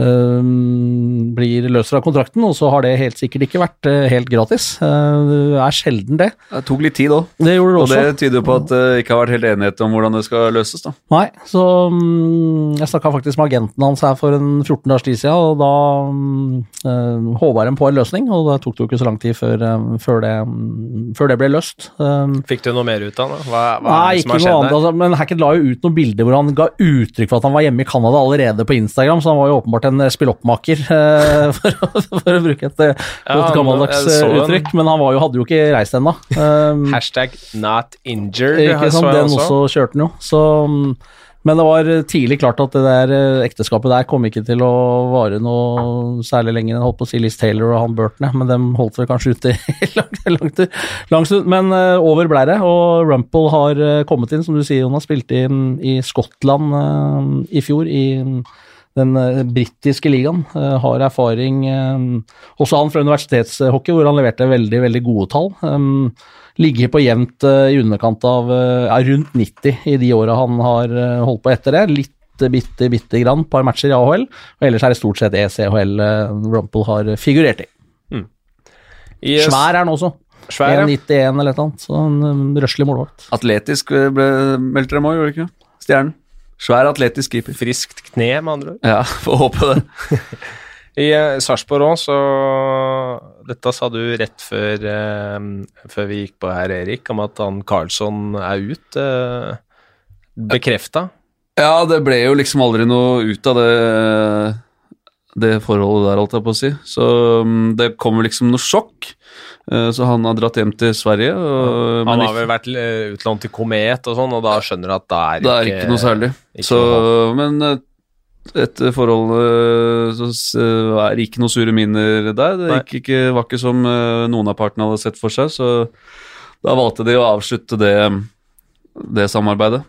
um, blir løst fra kontrakten, og så har det helt sikkert ikke vært eh, helt gratis. Eh, det er sjelden det. Det tok litt tid òg, Det gjorde det og også. det tyder på at det ikke har vært helt enighet om hvordan det skal løses. da. Nei, så um, jeg snakka faktisk med agenten hans her for en 14 dagers tid siden, og da um, håva de på en løsning, og det tok det jo ikke så lang tid før, um, før, det, mm, før det ble løst. Um, Fikk du noe mer ut av det? Hva, hva Nei, er det ikke som har noe skjedd annet. der? Altså, men Hackett la jo ut noen bilder hvor han ga uttrykk for at han var hjemme i Canada allerede på Instagram, så han var jo åpenbart en spilloppmaker, eh, for, for å bruke et eh, godt gammeldags eh, uttrykk. Men han var jo, hadde jo ikke reist ennå. Um, Hashtag not injured. Ikke sant, den også kjørte han jo. Så, mm, men det var tidlig klart at det der eh, ekteskapet der kom ikke til å vare noe særlig lenger enn holdt på å si Liz Taylor og han Burton, men dem holdt vel kanskje ute langt, langt, lang stund. Men eh, over ble det, og Rumple har eh, kommet inn, som du sier, Jonas, spilte inn i Skottland i fjor, i den britiske ligaen. har erfaring også han fra universitetshockey, hvor han leverte veldig, veldig gode tall. Ligger på jevnt eh, i underkant av eh, ja, rundt 90 i de åra han har eh, holdt på etter det. Litt bitte, bitte grann, par matcher i AHL. Og ellers er det stort sett ECHL Rumpel Rumple har figurert i. I, Svær er han også. Svær, ja. 1,91 eller et eller annet. Så en røslig målvakt. Atletisk ble, meldte dem òg, gjorde de ikke? Stjernen. Svær atletisk keeper. Friskt kne, med andre ord. Ja, får håpe det. I uh, Sarpsborg òg, så Dette sa du rett før, eh, før vi gikk på her, Erik, om at han Karlsson er ut. Eh, Bekrefta. Ja, det ble jo liksom aldri noe ut av det, det forholdet der, holdt jeg på å si. Så mm, det kom liksom noe sjokk. Eh, Så han har dratt hjem til Sverige. Og, Han har vel vært eh, utlånt til Komet og sånn, og da skjønner du at det er Det er ikke noe særlig. ikke Så, noe men eh, etter forholdet så er det ikke noe sure minner der. Det gikk ikke, var ikke som eh, noen av partene hadde sett for seg, så da valgte de å avslutte det, det samarbeidet.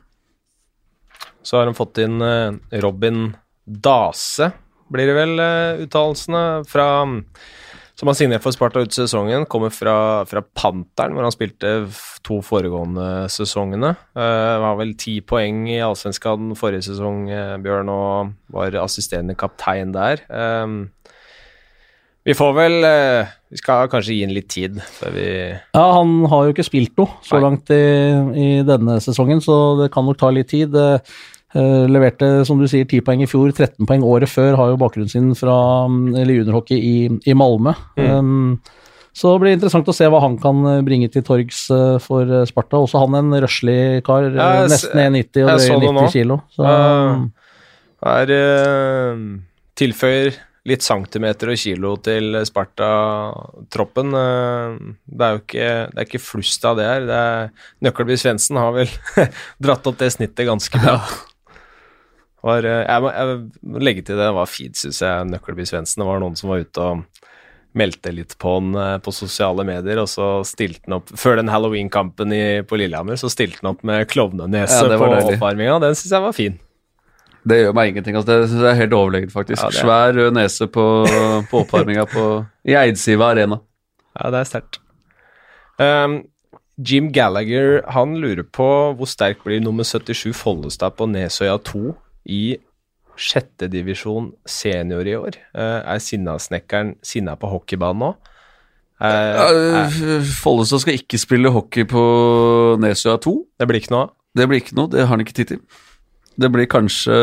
Så har de fått inn eh, Robin Dase, blir det vel uttalelsene, fra, som har signert for Sparta ut sesongen, kommer fra, fra Panteren, hvor han spilte to foregående sesongene. Uh, var vel ti poeng i Allsvenskan forrige sesong, eh, Bjørn, og var assisterende kaptein der. Um, vi får vel Vi skal kanskje gi ham litt tid før vi Ja, han har jo ikke spilt noe så langt i, i denne sesongen, så det kan nok ta litt tid. Eh, eh, leverte, som du sier, 10 poeng i fjor, 13 poeng året før. Har jo bakgrunnen sin fra mm, juniorhockey i, i Malmö. Um, så det blir interessant å se hva han kan eh, bringe til torgs eh, for eh, Sparta. Også han en røslig kar, eh, jeg nesten 1,90 og drøye 90 kilo. Så, uh, er uh, Tilføyer litt centimeter og kilo til Sparta-troppen. Eh, det er jo ikke, det er ikke flust av det her. Det er, Nøkkelby Svendsen har vel dratt opp det snittet ganske bra. Var, eh, jeg, må, jeg må legge til det, det var fint, syns jeg, Nøkkelby Svendsen. Det var noen som var ute og meldte litt på han eh, på sosiale medier, og så stilte han opp Før den halloween-kampen på Lillehammer, så stilte han opp med klovnenese Ja, på oppvarminga. Den syns jeg var fin. Det gjør meg ingenting. altså Det synes jeg er helt overlegent, faktisk. Ja, er- Svær rød nese på, på oppvarminga på, i Eidsiva Arena. Ja, det er sterkt. Um, Jim Gallagher han lurer på hvor sterk blir nummer 77 Follestad på Nesøya 2 i sjette divisjon senior i år. Uh, er Sinnasnekkeren sinna på hockeybanen nå? Uh, Ja, uh, Follestad skal ikke spille hockey på Nesøya 2. det blir ikke noe av? Det blir ikke noe, det har han ikke tid til. Det blir kanskje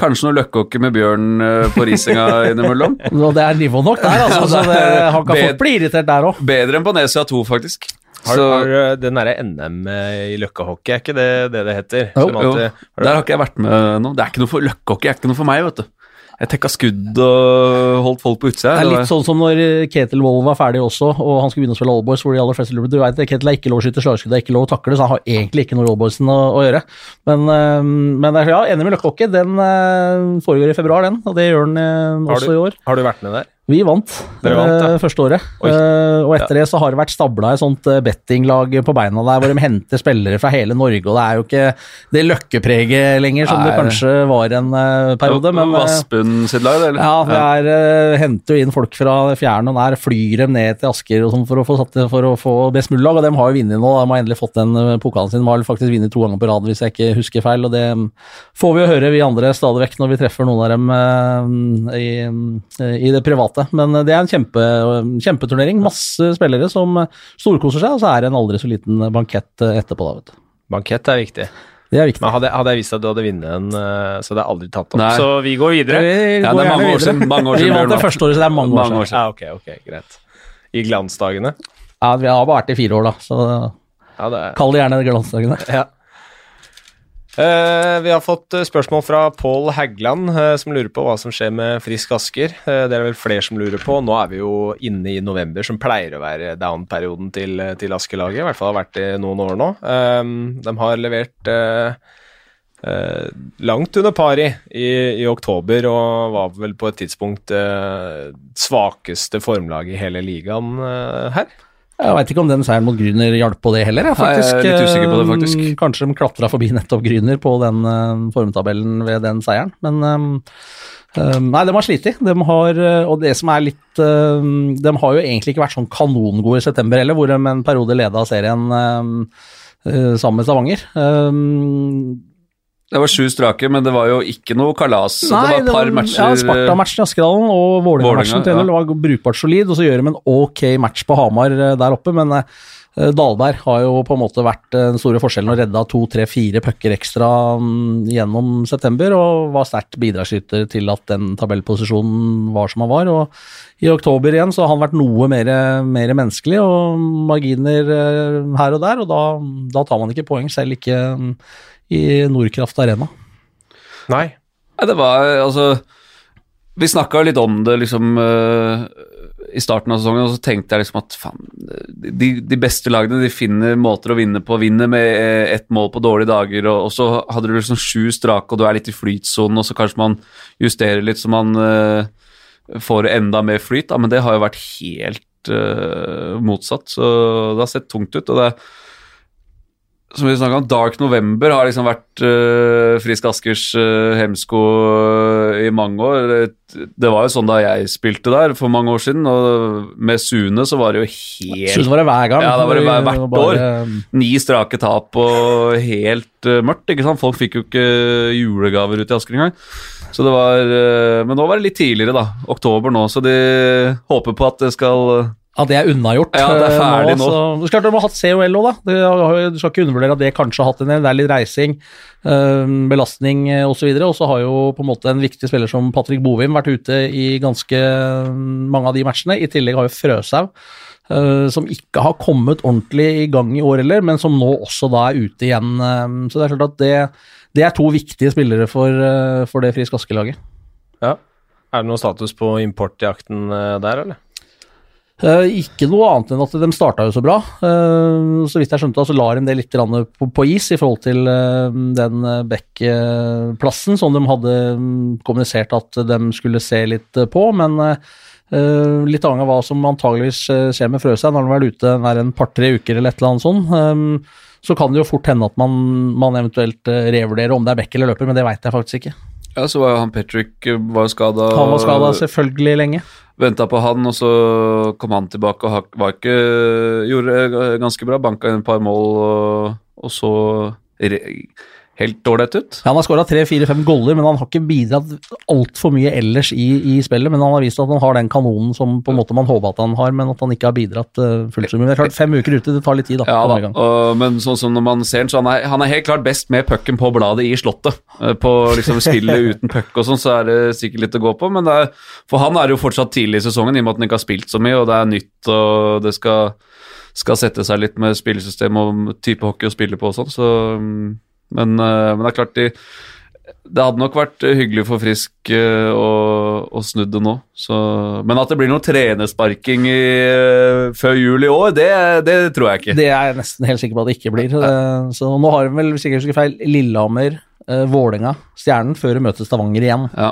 Kanskje noe løkkehockey med Bjørn eh, på Risinga innimellom. det er nivå nok der, altså. Så det, han kan fort bli irritert der òg. Bedre enn på Nesøya 2, faktisk. Har, Så, har uh, den derre NM i løkkehockey, er ikke det det, det heter? Jo, Som jo, har du- der har ikke jeg vært med nå. Det er ikke noe for løkkehockey, er ikke noe for meg, vet du. Jeg tekka skudd og holdt folk på utsida. Det er litt sånn som når Ketil Wold var ferdig også, og han skulle begynne å spille Allboys, hvor de aller fleste lurer. Du vet, Ketil er ikke lov å skyte slagskudd, det er ikke lov å takle, så han har egentlig ikke noe i Allboysen å, å gjøre. Men, men ja, enig med Løkkehockey, den foregår i februar, den, og det gjør den også du- i år. Har du vært med der? Vi vant, vant, ja. øh, første året. Øh, og etter det så har det vært stabla et sånt øh, bettinglag på beina der, hvor de henter spillere fra hele Norge, og det er jo ikke det løkkepreget lenger som det kanskje var en uh, periode. men... Vassbunn sitt lag, eller? ja, det er, uh, henter jo inn folk fra fjern og nær, flyr dem ned til Asker og sånn for å få, satt, for å få best mulig lag, og de har jo vunnet nå. De har endelig fått den eh, pokalen sin. De har faktisk vunnet to ganger på rad, hvis jeg ikke husker feil. og Det mm, får vi jo høre, vi andre, stadig vekk når vi treffer noen av dem eh, i, eh, i det private. Men eh, det er en kjempe, kjempeturnering. Masse spillere som eh, storkoser seg, og så er det en aldri så liten bankett eh, etterpå. da, vet du. Bankett er viktig. Det er viktig. Men hadde, hadde jeg visst at du hadde vunnet en, så hadde jeg aldri tatt opp. Nei. Så vi går videre. Vi Ja, går det er mange år siden. Mange år Vi vant det første året, så det er mange år Mange siden. år siden. Ja, ok, ok, greit. I glansdagene. Ja, vi har bare vært i fire år, da, så Ja, det er kall det gjerne glansdagene. Ja. Eh, vi har fått eh, spørsmål fra Pål Hægland, eh, som lurer på hva som skjer med Frisk Asker. Det er vel flere som lurer på. Nå er vi jo inne i november, som pleier å være down-perioden til, til Asker-laget. I hvert fall har vært det noen år nå. Eh, de har levert langt under pari i, i oktober, og var vel på et tidspunkt svakeste formlag i hele ligaen her. Jeg veit ikke om den seieren mot Grüner hjalp på det heller. Jeg, Nei, jeg er litt usikker på det, faktisk. Eh, Kanskje de klatra forbi nettopp Grüner på den eh, formtabellen ved den seieren, men um, Nei, de har slitt. De har, eh, og det som er litt De har jo egentlig ikke vært sånn kanongode i september heller, hvor de en periode leda serien eh, sammen med Stavanger. Det var sju strake, men det var jo ikke noe kalas. Nei, det var et par matcher Ja, Sparta-matchen i Askedalen og Vålerenga-matchen Vålerenga, til ja. var brukbart solid, og så gjør de en ok match på Hamar eh, der oppe, men eh, Dahlberg har jo på en måte vært eh, den store forskjellen og redda to, tre, fire pucker ekstra mm, gjennom september, og var sterkt bidragsyter til at den tabellposisjonen var som han var. og I oktober igjen så har han vært noe mer, mer menneskelig, og marginer her og der, og da, da tar man ikke poeng, selv ikke mm, i Nordkraft Arena. Nei. Nei, det var altså Vi snakka litt om det liksom uh, i starten av sesongen, og så tenkte jeg liksom at faen de, de beste lagene de finner måter å vinne på. Vinner med eh, ett mål på dårlige dager, og, og så hadde du liksom sju strake, og du er litt i flytsonen, og så kanskje man justerer litt så man uh, får enda mer flyt. Da, men det har jo vært helt uh, motsatt, så det har sett tungt ut. og det som vi snakket om, Dark November har liksom vært uh, Frisk Askers uh, hemsko i mange år. Det var jo sånn da jeg spilte der for mange år siden, og med Sune så var det jo helt Sune var det hver gang. Ja, det var det hver- hvert Bare- Ni strake tap og helt eh, mørkt, ikke sant? Folk fikk jo ikke julegaver ut i Asker engang. Så det var eh, Men nå var det litt tidligere, da. Oktober nå, så de håper på at det skal Ja, det er unnagjort. Ja, det er eh, ferdig nå. Så, det er klart De har hatt COL òg, da. Du skal ikke undervurdere at det kanskje har hatt en del. Det er litt reising, eh, belastning osv. Og så har jo på en måte en viktig spiller som Patrick Bovim vært ute i ganske mm, mange av de matchene. I tillegg har jo Frøshaug, eh, som ikke har kommet ordentlig i gang i år heller, men som nå også da er ute igjen. eh, Så det er klart at det, det er to viktige spillere for, eh, for det Frisk Aske-laget. Ja. Er det noe status på importjakten eh, der, eller? Eh, ikke noe annet enn at de starta jo så bra. Eh, så vidt jeg skjønte, så la de det litt på, på is i forhold til eh, den Beck-plassen som de hadde mm, kommunisert at de skulle se litt på. Men litt avhengig av hva som antageligvis skjer med Frøsheim når han har vært ute nær en par-tre uker eller et eller annet sånt, så kan det jo fort hende at man, man eventuelt revurderer om det er Beck eller løper, men det veit jeg faktisk ikke. Ja, så var jo han Patrick var skada. Han var skada selvfølgelig lenge. Venta på han, og så kom han tilbake og var ikke Gjorde det ganske bra. Banka inn et par mål, og, og så helt ålreit ut. Ja, Han har skåra tre-fire-fem goller, men han har ikke bidratt altfor mye ellers i, i spillet. Men han har vist at han har den kanonen som på en måte man håper at han har, men at han ikke har bidratt uh, fullt så mye. Det er klart, fem uker ute, det tar litt tid, da. Ja, da. Og, men sånn som når man ser han, så han er, han er helt klart best med pucken på bladet i slottet. Eh, På liksom spillet uten puck og sånn, så er det sikkert litt å gå på. Men er, for han er det jo fortsatt tidlig i sesongen, i og med at han ikke har spilt så mye, og det er nytt, og det skal, skal sette seg litt med spillesystem og type hockey å spille på og sånn. Så, mm, men, eh, men det er klart de det hadde nok vært hyggelig for Frisk eh, å, snu det nå. Så, men at det blir noe trenersparking i, eh, før jul i år, det, det tror jeg ikke. Det er jeg nesten helt sikker på at det ikke blir. Eh, Så nå har de vel, sikkert ikke feil, Lillehammer, Vålinga, Stjernen, før de møter Stavanger igjen. Ja.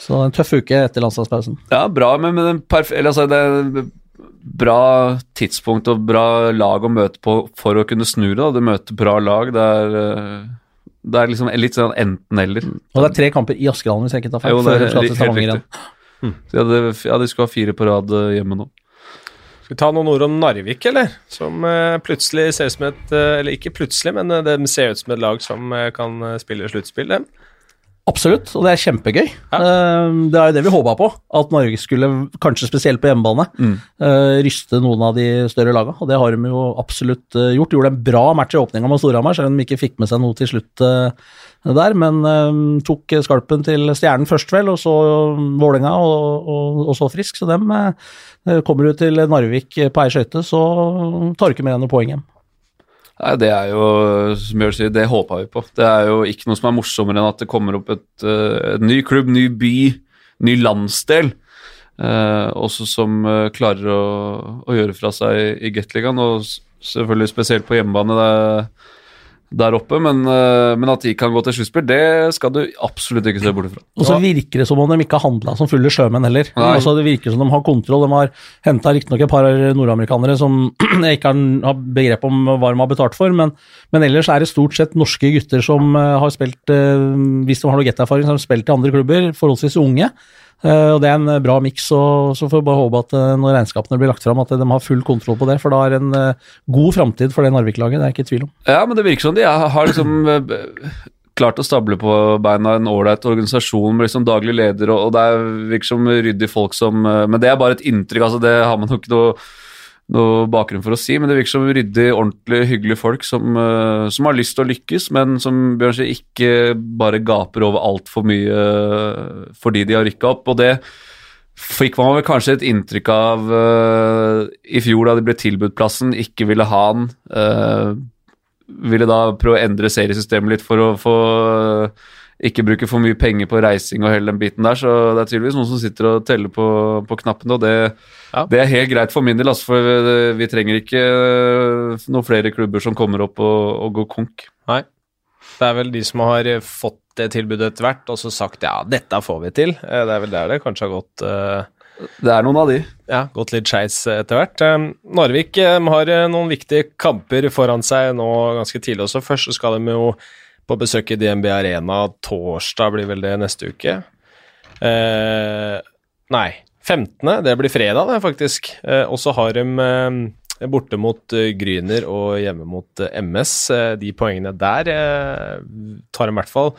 Så en tøff uke etter landslagspausen. Ja, bra, men, men perf eller, altså, det bra tidspunkt og bra lag å møte på for å kunne snu det. Du møter bra lag. Det er, eh, det er liksom litt sånn enten-eller. Og det er tre kamper i Askerhallen, hvis jeg ikke tar feil. Jo, det er helt riktig. Så ja, det, ja, de skulle ha fire på rad eh, hjemme nå. Skal vi ta noen ord om Narvik, eller? Som eh, plutselig ser ut som et Eller ikke plutselig, men de ser ut som et lag som kan spille sluttspill, dem. Absolutt, og det er kjempegøy. Ja. Eh, Det er jo det vi håpa på, at Norge skulle, kanskje spesielt på hjemmebane, mm. ryste noen av de større lagene, og det har de jo absolutt gjort. De Gjorde en bra match i åpninga med Storhamar, selv om de ikke fikk med seg noe til slutt eh, der, men eh, tok skalpen til Stjernen først, vel, og så Vålerenga, og, og, og så Frisk. Så dem eh, kommer du til Narvik på ei skøyte, så tar du ikke mer enn noe poeng hjem. Nei, Det er jo, som Bjørn sier, det håpa vi på. Det er jo ikke noe som er morsommere enn at det kommer opp et, eh, et ny klubb, ny by, ny landsdel, eh, også som eh, klarer å, å gjøre fra seg i, i Gateligaen, og selvfølgelig spesielt på hjemmebane der, der oppe, men, eh, men at de kan gå til sluttspill, det skal du absolutt ikke se bort fra. Og så virker det som om de ikke har handla som fulle sjømenn heller. Altså Det virker som de har kontroll. De har henta riktignok et par nordamerikanere som jeg ikke har- har begrep om hva de har betalt for, men, men ellers er det stort sett norske gutter som eh, har spilt, eh, hvis de har noe getterfaring, som har spilt i andre klubber, forholdsvis unge. Eh, og Det er en eh, bra miks, og så får vi bare håpe at eh, når regnskapene blir lagt fram, at de har full kontroll på det, for da er en god framtid for det Narvik-laget, det er jeg ikke i tvil om. Ja, men det virker som de har liksom klart å stable på beina en ålreit organisasjon med liksom daglig leder, og, og det er, virker som ryddige folk som Men det er bare et inntrykk, altså det har man jo ikke noe, noe bakgrunn for å si, men det virker som ryddig, ordentlig hyggelige folk som, uh, som har lyst til å lykkes, men som Bjørn sier, ikke bare gaper over altfor mye uh, fordi de har rykka opp. og det fikk man vel kanskje et inntrykk av uh, i fjor da de ble tilbudt plassen, ikke ville ha eh, ville da prøve å endre seriesystemet litt for å få ikke bruke for mye penger på reising og hele den biten der, så det er tydeligvis noen som sitter og teller på, på knappene, og det, Ja. det er helt greit for min del, altså, for vi, vi trenger ikke eh, noen flere klubber som kommer opp og, og går konk. Nei. Det er vel de som har eh, fått det tilbudet etter hvert, og så sagt ja, dette får vi til. Eh, Det er vel der det kanskje har gått uh, Det er noen av de. ja, gått litt skeis etter hvert. Eh, Narvik um, har eh, noen viktige kamper foran seg nå ganske tidlig også. Først så skal de jo på besøk i DNB Arena torsdag, blir vel det neste uke. Eh, nei, 15. Det blir fredag, det, faktisk. Eh, og så har de eh, borte mot eh, Gryner og hjemme mot eh, MS. Eh, de poengene der tar de i hvert fall.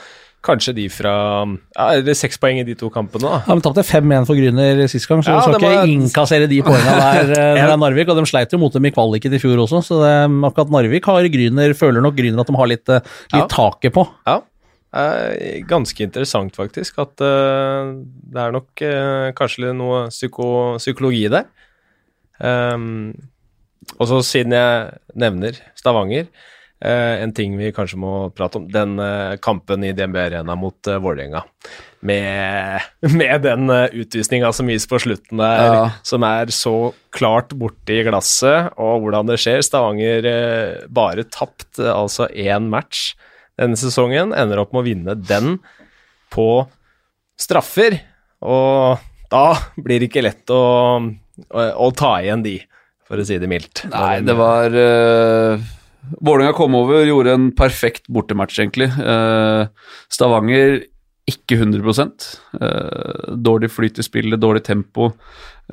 Kanskje de fra ja, Er det seks poeng i de to kampene, da? Ja, men tapte 5-1 for Grüner sist gang, så Ja, du skal ikke var- innkassere de poengene der eh, det er Narvik. Og de sleit jo mot dem i kvaliken i fjor også, så det, akkurat Narvik har Grüner, føler nok Grüner at de har litt, eh, litt Ja. taket på. Ja. Ganske interessant, faktisk. At uh, det er nok uh, kanskje noe psyko psykologi der. Um, og så siden jeg nevner Stavanger, en ting vi kanskje må prate om. Den eh, kampen i DNB Arena mot eh, Vålerenga. Med, med den eh, utvisninga som gis på slutten der, Ja. som er så klart borte i glasset, og hvordan det skjer. Stavanger eh, bare tapt eh, altså én match denne sesongen. Ender opp med å vinne den på straffer. Og da blir det ikke lett å, å, å ta igjen de, for å si det mildt. Nei, det var uh, Vålerenga kom over, gjorde en perfekt bortematch, egentlig. Eh, Stavanger ikke 100 uh, Dårlig flyt i spillet, dårlig tempo.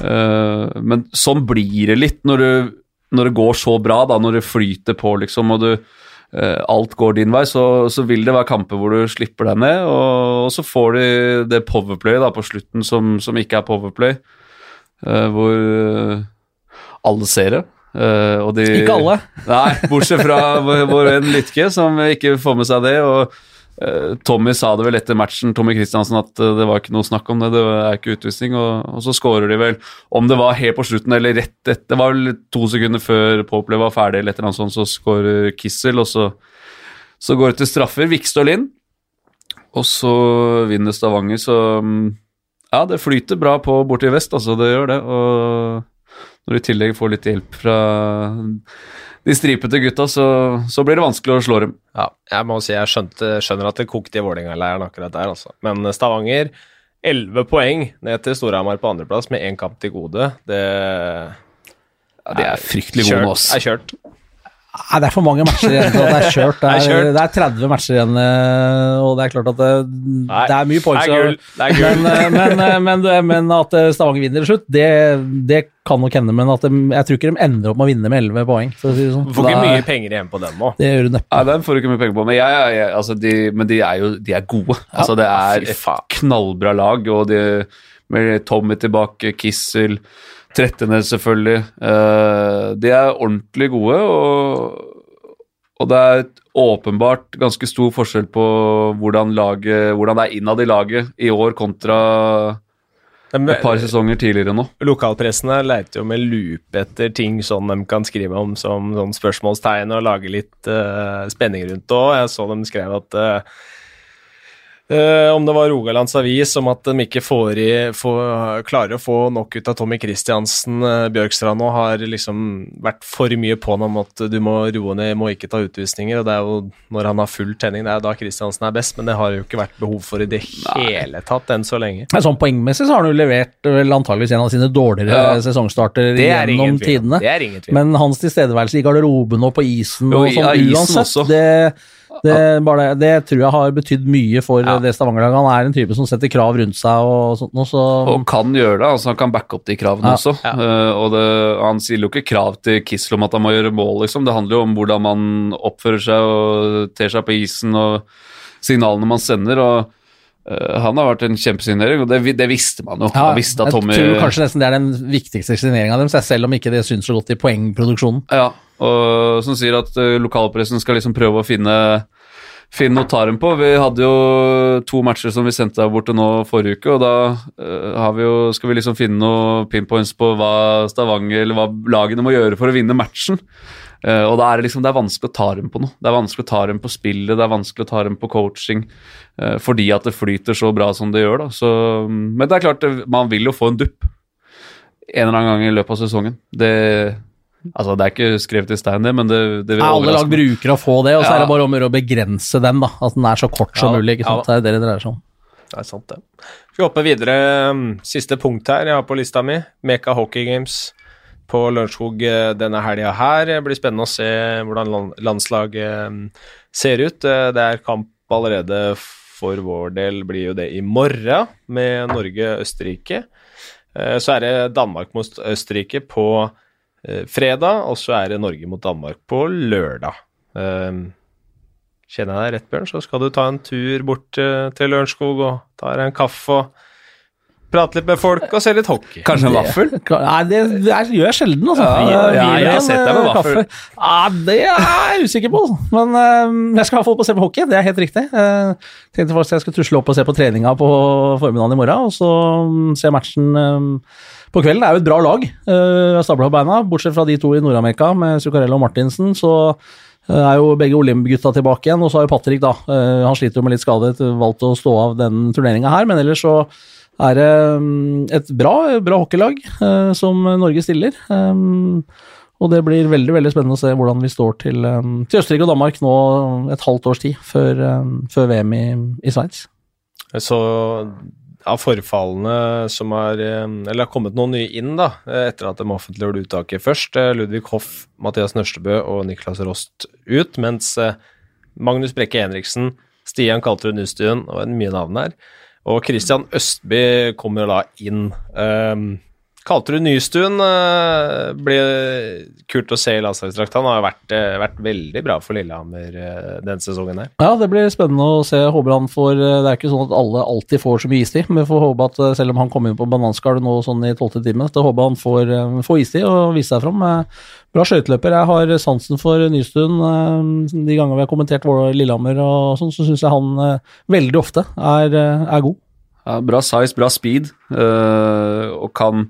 Eh, men sånn blir det litt når, du, når det går så bra, da, når det flyter på, liksom, og du eh, alt går din vei, så, så vil det være kamper hvor du slipper deg ned, og, så får de det powerplay da, på slutten som, som ikke er powerplay, eh, hvor eh, alle ser det. Og de, Ikke alle. Nei, bortsett fra vår vår venn Lytke, som ikke får med seg det. og uh, Tommy sa det vel etter matchen, Tommy Kristiansen, at uh, det var ikke noe snakk om det. Det er ikke utvisning. Og, og så skårer de vel, om det var helt på slutten eller rett etter Det var vel to sekunder før Popley var ferdig, eller et eller annet sånt, så skårer Kissel, og så, så går det til straffer. Vikstøl inn, og så vinner Stavanger, så um, Ja, det flyter bra på borti vest, altså. Det gjør det. Og når du i tillegg får litt hjelp fra de stripete gutta, så, så blir det vanskelig å slå dem. Ja, jeg må si jeg skjønte, skjønner at det kokte i Vålerenga-leiren akkurat der, altså. Men Stavanger, 11 poeng ned til Storhamar på andreplass med én kamp til gode. Det Ja, de er fryktelig gode nå, ass. er kjørt. Nei, det er for mange matcher igjen det er kjørt. Det Det er kjørt. det er 30 matcher igjen, eh, og det er klart at det, Nei, det er mye points. Er er. Men, eh, men, eh, men, men at eh, Stavanger vinner til slutt, det, det kan nok hende. Men at de, jeg tror ikke de ender opp med å vinne med 11 poeng. For å si det sånn. Du får ikke mye penger igjen på dem òg. Det gjør du neppe. Nei, den får du ikke mye penger på, men, jeg, jeg, jeg, altså de, men de er jo de er gode. altså Det er et knallbra lag, og de, med Tommy tilbake, Kissel, Trettenes selvfølgelig. eh, de er ordentlig gode, og, og det er åpenbart ganske stor forskjell på hvordan, laget, hvordan det er innad i laget i år kontra et par sesonger tidligere nå. Lokalpressene leiter jo med lupe etter ting sånn de kan skrive om som sånn spørsmålstegn og lage litt uh, spenning rundt det òg. Jeg så dem skrev at eh, eh, om det var Rogalands Avis, om at de ikke får i, får, klarer å få nok ut av Tommy Christiansen. Uh, Bjørkstrand nå har liksom vært for mye på ham om at du må roe ned, må ikke ta utvisninger. og Det er jo når han har full tenning, det er da Christiansen er best, men det har jo ikke vært behov for i det hele tatt enn så lenge. Men sånn Poengmessig så har han jo levert vel antageligvis en av sine dårligere Ja. sesongstarter er gjennom tidene. Det er ingen tvil. Men hans tilstedeværelse i garderoben og på isen Jo, og sånn ja, isen uansett, også. Det, det, bare, det tror jeg har betydd mye for Ja. det Stavanger-laget. Han er en type som setter krav rundt seg og sånt noe, så Og kan gjøre det. altså Han kan backe opp de kravene Ja, også. Eh, og det, Han stiller jo ikke krav til Kissel om at han må gjøre mål, liksom. Det handler jo om hvordan man oppfører seg og ter seg på isen, og signalene man sender. og eh, Han har vært en kjempesignering, og det, det visste man jo. ja, man visste at jeg Tommy tror kanskje nesten det er den viktigste signeringa deres, selv om ikke det syns så godt i poengproduksjonen. Ja, og som sier at eh, lokalpressen skal liksom prøve å finne Finn dem på. Vi hadde jo to matcher som vi sendte der borte nå forrige uke, og da eh, vi jo, skal vi liksom finne noen pinpoints på hva Stavanger eller hva lagene må gjøre for å vinne matchen. Eh, og da er det liksom, det er vanskelig å ta dem på noe. Det er vanskelig å ta dem på spillet, det er vanskelig å ta dem på coaching, fordi at det flyter så bra som det gjør. da. Så, men det er klart, man vil jo få en dupp en eller annen gang i løpet av sesongen. Det, altså, det er ikke skrevet i stein, det, men det, det vil alle lag bruker å få det, og så Ja. er det bare om å gjøre å begrense den, da. At den er så kort som Ja, mulig. ikke sant? Det er det det dreier seg om. Det er sant, det. Vi hopper videre. um, Siste punkt her jeg har på lista mi. Meka Hockey Games på Lørenskog eh, denne helga her. Det blir spennende å se hvordan landslaget um, ser ut. Eh, Det er kamp allerede for vår del blir jo det i morgen med Norge-Østerrike. Eh, så er det Danmark mot Østerrike på fredag, og så er det Norge mot Danmark på lørdag. Eh, Kjenner jeg deg rett, Bjørn, så skal du ta en tur bort eh, til Lørenskog og ta deg en kaffe og prate litt med folk og se litt hockey. Kanskje en vaffel? Nei, det, det er, gjør jeg sjelden, altså. Ja, Jeg- ja, jeg jeg har sett deg med eh, vaffel. Ja, det er jeg usikker på, altså. men eh, jeg skal i hvert fall på å se på hockey, det er helt riktig. Uh, tenkte faktisk jeg skulle tusle opp og se på treninga på formiddagen i morgen, og så mm, se matchen eh, på kvelden. Er jo et bra lag, uh, stabla på beina, bortsett fra de to i Nord-Amerika med Zuccarello og Martinsen, så eh, er jo begge Olymp-gutta tilbake igjen, og så har jo Patrick, da, eh, han sliter jo med litt skade, valgt å stå av den turneringa her, men ellers så er det mm, et bra, bra hockeylag eh, som Norge stiller. Og det blir veldig veldig spennende å se hvordan vi står til, til Østerrike og Danmark nå et halvt års tid før, før VM i, i Sveits. Så av forfallene som har eh, Eller har kommet noen nye inn, da, eh, etter at de offentliggjorde uttaket først. eh, Ludvig Hoff, Mathias Nørstebø og Niklas Rost ut, mens Magnus Brekke Henriksen, Stian Kaltrud Nystuen og en mye navn her, og Christian Østby kommer da inn. Um, Kaltrud Nystuen uh, blir kult å se i landslagsdrakt. Han har vært, eh, vært veldig bra for Lillehammer uh, denne sesongen her. Ja, det blir spennende å se. Håper han får Det er ikke sånn at alle alltid får så mye istid, men vi får håpe at eh, selv om han kom inn på bananskallet nå sånn i tolvte time, så håper han får, eh, får istid og vise seg fram. Eh, Bra skøyteløper. Jeg har sansen for Nystuen. eh, De gangene vi har kommentert vår Lillehammer og sånn, så syns jeg han eh, veldig ofte er, eh, er god. Ja, bra size, bra speed, eh, og kan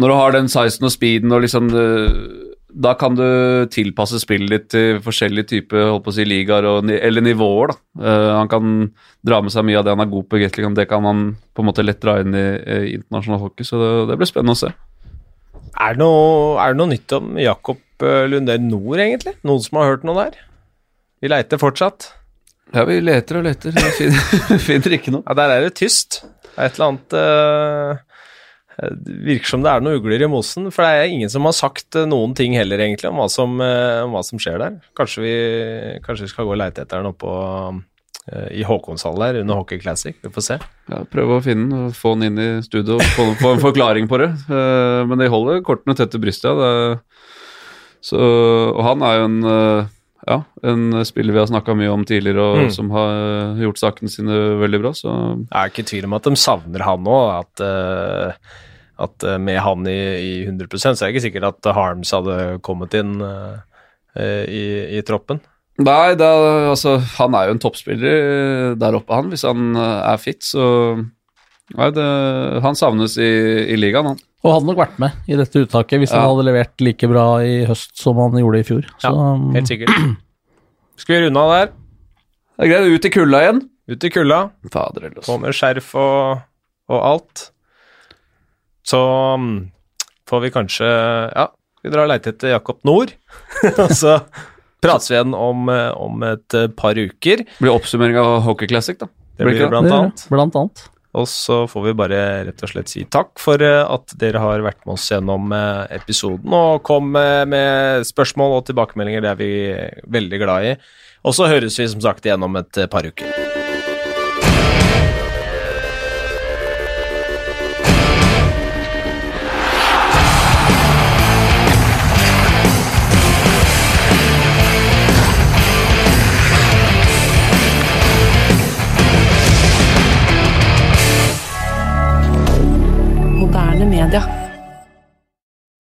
Når du har den sizen og speeden og liksom eh, Da kan du tilpasse spillet ditt til forskjellige typer holdt på å si, ligaer og, eller nivåer. da. Eh, han kan dra med seg mye av det han er god på Gatling, det kan han på en måte lett dra inn i, i internasjonal hockey, så det, det blir spennende å se. Er det, noe, er det noe nytt om Jakob eh, Lundell Nord, egentlig? Noen som har hørt noe der? Vi leiter fortsatt. Ja, vi leter og leter, vi finner, finner ikke noe. Ja, der er det tyst. Det er et eller annet eh, Det virker som det er noen ugler i mosen, for det er ingen som har sagt eh, noen ting heller, egentlig, om hva som, eh, om hva som skjer der. Kanskje vi, kanskje vi skal gå og leite etter den oppå eh, i Håkonshall der, under Hockey Classic. Vi får se. Ja, prøve å finne den og få den inn i studio og få, få en forklaring på det. Men de holder kortene tett til brystet. Ja. Så, og han er jo en, ja, en spiller vi har snakka mye om tidligere, og Mm. som har gjort sakene sine veldig bra. Så Jeg er ikke i tvil om at de savner han òg. At, eh, at eh, med han i, i 100% så er det ikke sikkert at Harms hadde kommet inn eh, i, i troppen. Nei, det er, altså, han er jo en toppspiller der oppe, han, hvis han er fit. Så nei, det, han savnes i, i ligaen, han. Og hadde nok vært med i dette uttaket hvis Ja. han hadde levert like bra i høst som han gjorde i fjor. Så, Ja, helt sikkert. Skal vi runde av der? Det er greit, ut i kulda igjen. Ut i kulda. Fader. På med skjerf og, og alt. Så mm, får vi kanskje Ja, vi drar og leter etter Jakob Nord. og så prates vi igjen om, eh, om et eh, par uker. Det blir oppsummering av Hockey Classic, da. Det Blir det? blant det annet. Blant annet. Og så får vi bare rett og slett si takk for eh, at dere har vært med oss gjennom episoden. Og kom med spørsmål og tilbakemeldinger, det er vi veldig glad i. Og så høres vi som sagt igjen om et par uker. dire.